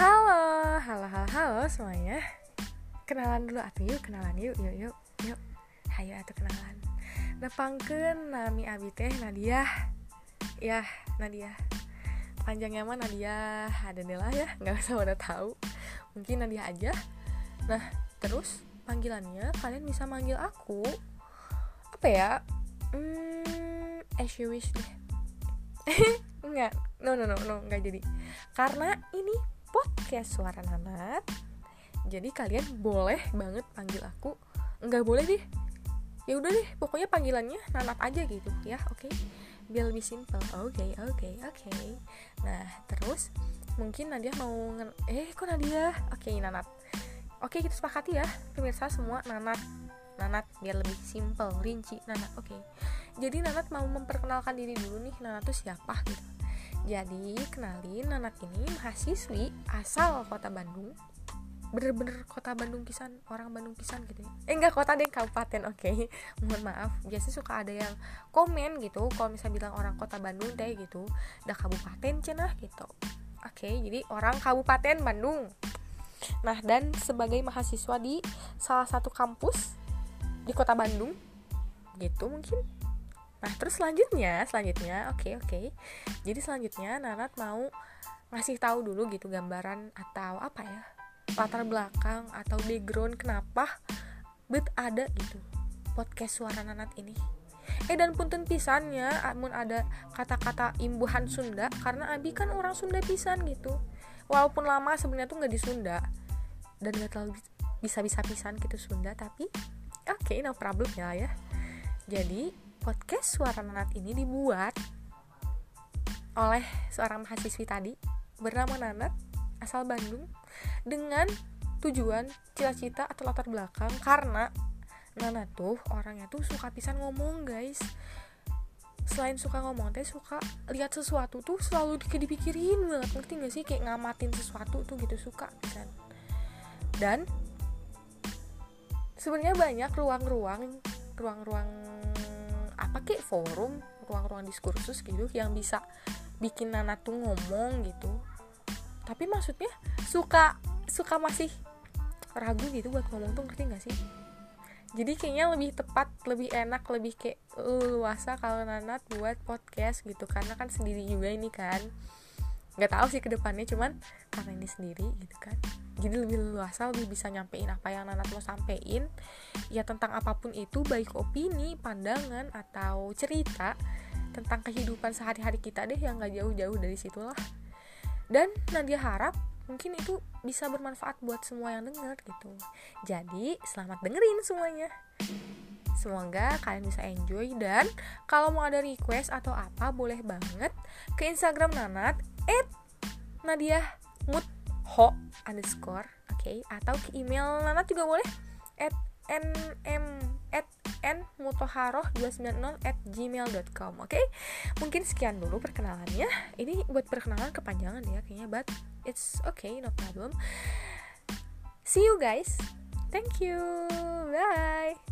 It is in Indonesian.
halo halo halo semuanya. Kenalan dulu atuh yuk, kenalan yuk, yuk, yuk, yuk. Hayo atuh kenalan. Nepangkeun nami abi teh Nadia. Ya, Nadia. Panjangnya mah Nadia ada lah ya, nggak usah udah tahu. Mungkin Nadia aja. Nah, terus panggilannya kalian bisa manggil aku. Apa ya? Hmm, as you wish deh. Enggak, no no no no, enggak jadi. Karena ini podcast suara nanat jadi kalian boleh banget panggil aku. Nggak boleh deh. Ya udah deh pokoknya panggilannya nanat aja gitu. Ya oke. Okay? biar lebih simple oke okay, oke okay, oke. Okay. nah terus mungkin Nadia mau eh kok Nadia? Oke okay, nanat oke okay, kita sepakati ya pemirsa semua nanat nanat biar lebih simple rinci nanat oke. Okay. jadi nanat mau memperkenalkan diri dulu nih nanat tuh siapa gitu jadi, kenalin anak ini mahasiswi asal kota Bandung. Bener-bener kota Bandung pisan, orang Bandung pisan gitu ya. Eh enggak kota deh kabupaten, oke. Okay. Mohon maaf. Biasanya suka ada yang komen gitu kalau misalnya bilang orang kota Bandung deh gitu. Udah kabupaten cenah gitu. Oke, okay, jadi orang kabupaten Bandung. Nah, dan sebagai mahasiswa di salah satu kampus di kota Bandung gitu mungkin Nah, terus selanjutnya, selanjutnya, oke okay, oke. Okay. Jadi selanjutnya Nanat mau ngasih tahu dulu gitu gambaran atau apa ya? latar belakang atau background kenapa bet ada gitu podcast suara Nanat ini. Eh dan punten pisannya, amun ada kata-kata imbuhan Sunda karena Abi kan orang Sunda pisan gitu. Walaupun lama sebenarnya tuh nggak di Sunda dan nggak terlalu bisa-bisa pisan gitu Sunda, tapi oke okay, no problem ya ya. Jadi podcast Suara Nanat ini dibuat oleh seorang mahasiswi tadi bernama Nanat asal Bandung dengan tujuan cita-cita atau latar belakang karena Nana tuh orangnya tuh suka pisan ngomong guys. Selain suka ngomong teh suka lihat sesuatu tuh selalu dipikirin banget. Ngerti gak sih? Kayak ngamatin sesuatu tuh gitu suka pisan. Dan sebenarnya banyak ruang-ruang ruang-ruang apa kek forum ruang-ruang diskursus gitu yang bisa bikin Nana tuh ngomong gitu. Tapi maksudnya suka suka masih ragu gitu buat ngomong tuh ngerti gak sih? Jadi kayaknya lebih tepat lebih enak lebih kayak luasa kalau Nanat buat podcast gitu. Karena kan sendiri juga ini kan nggak tahu sih ke depannya cuman karena ini sendiri gitu kan. Jadi lebih luasa lebih bisa nyampein apa yang Nanat mau sampein. Ya tentang apa pun itu baik opini pandangan atau cerita tentang kehidupan sehari-hari kita deh yang gak jauh-jauh dari situlah. Dan Nadia harap mungkin itu bisa bermanfaat buat semua yang denger gitu. Jadi selamat dengerin semuanya Semoga kalian bisa enjoy dan kalau mau ada request atau apa boleh banget ke Instagram Nanat at Nadia Mut ho underscore oke? Okay? atau ke email Nana juga boleh at nm at n mutoharoh 290 at gmail.com oke? Okay? mungkin sekian dulu perkenalannya. Ini buat perkenalan kepanjangan ya kayaknya but it's okay no problem. See you guys. Thank you. Bye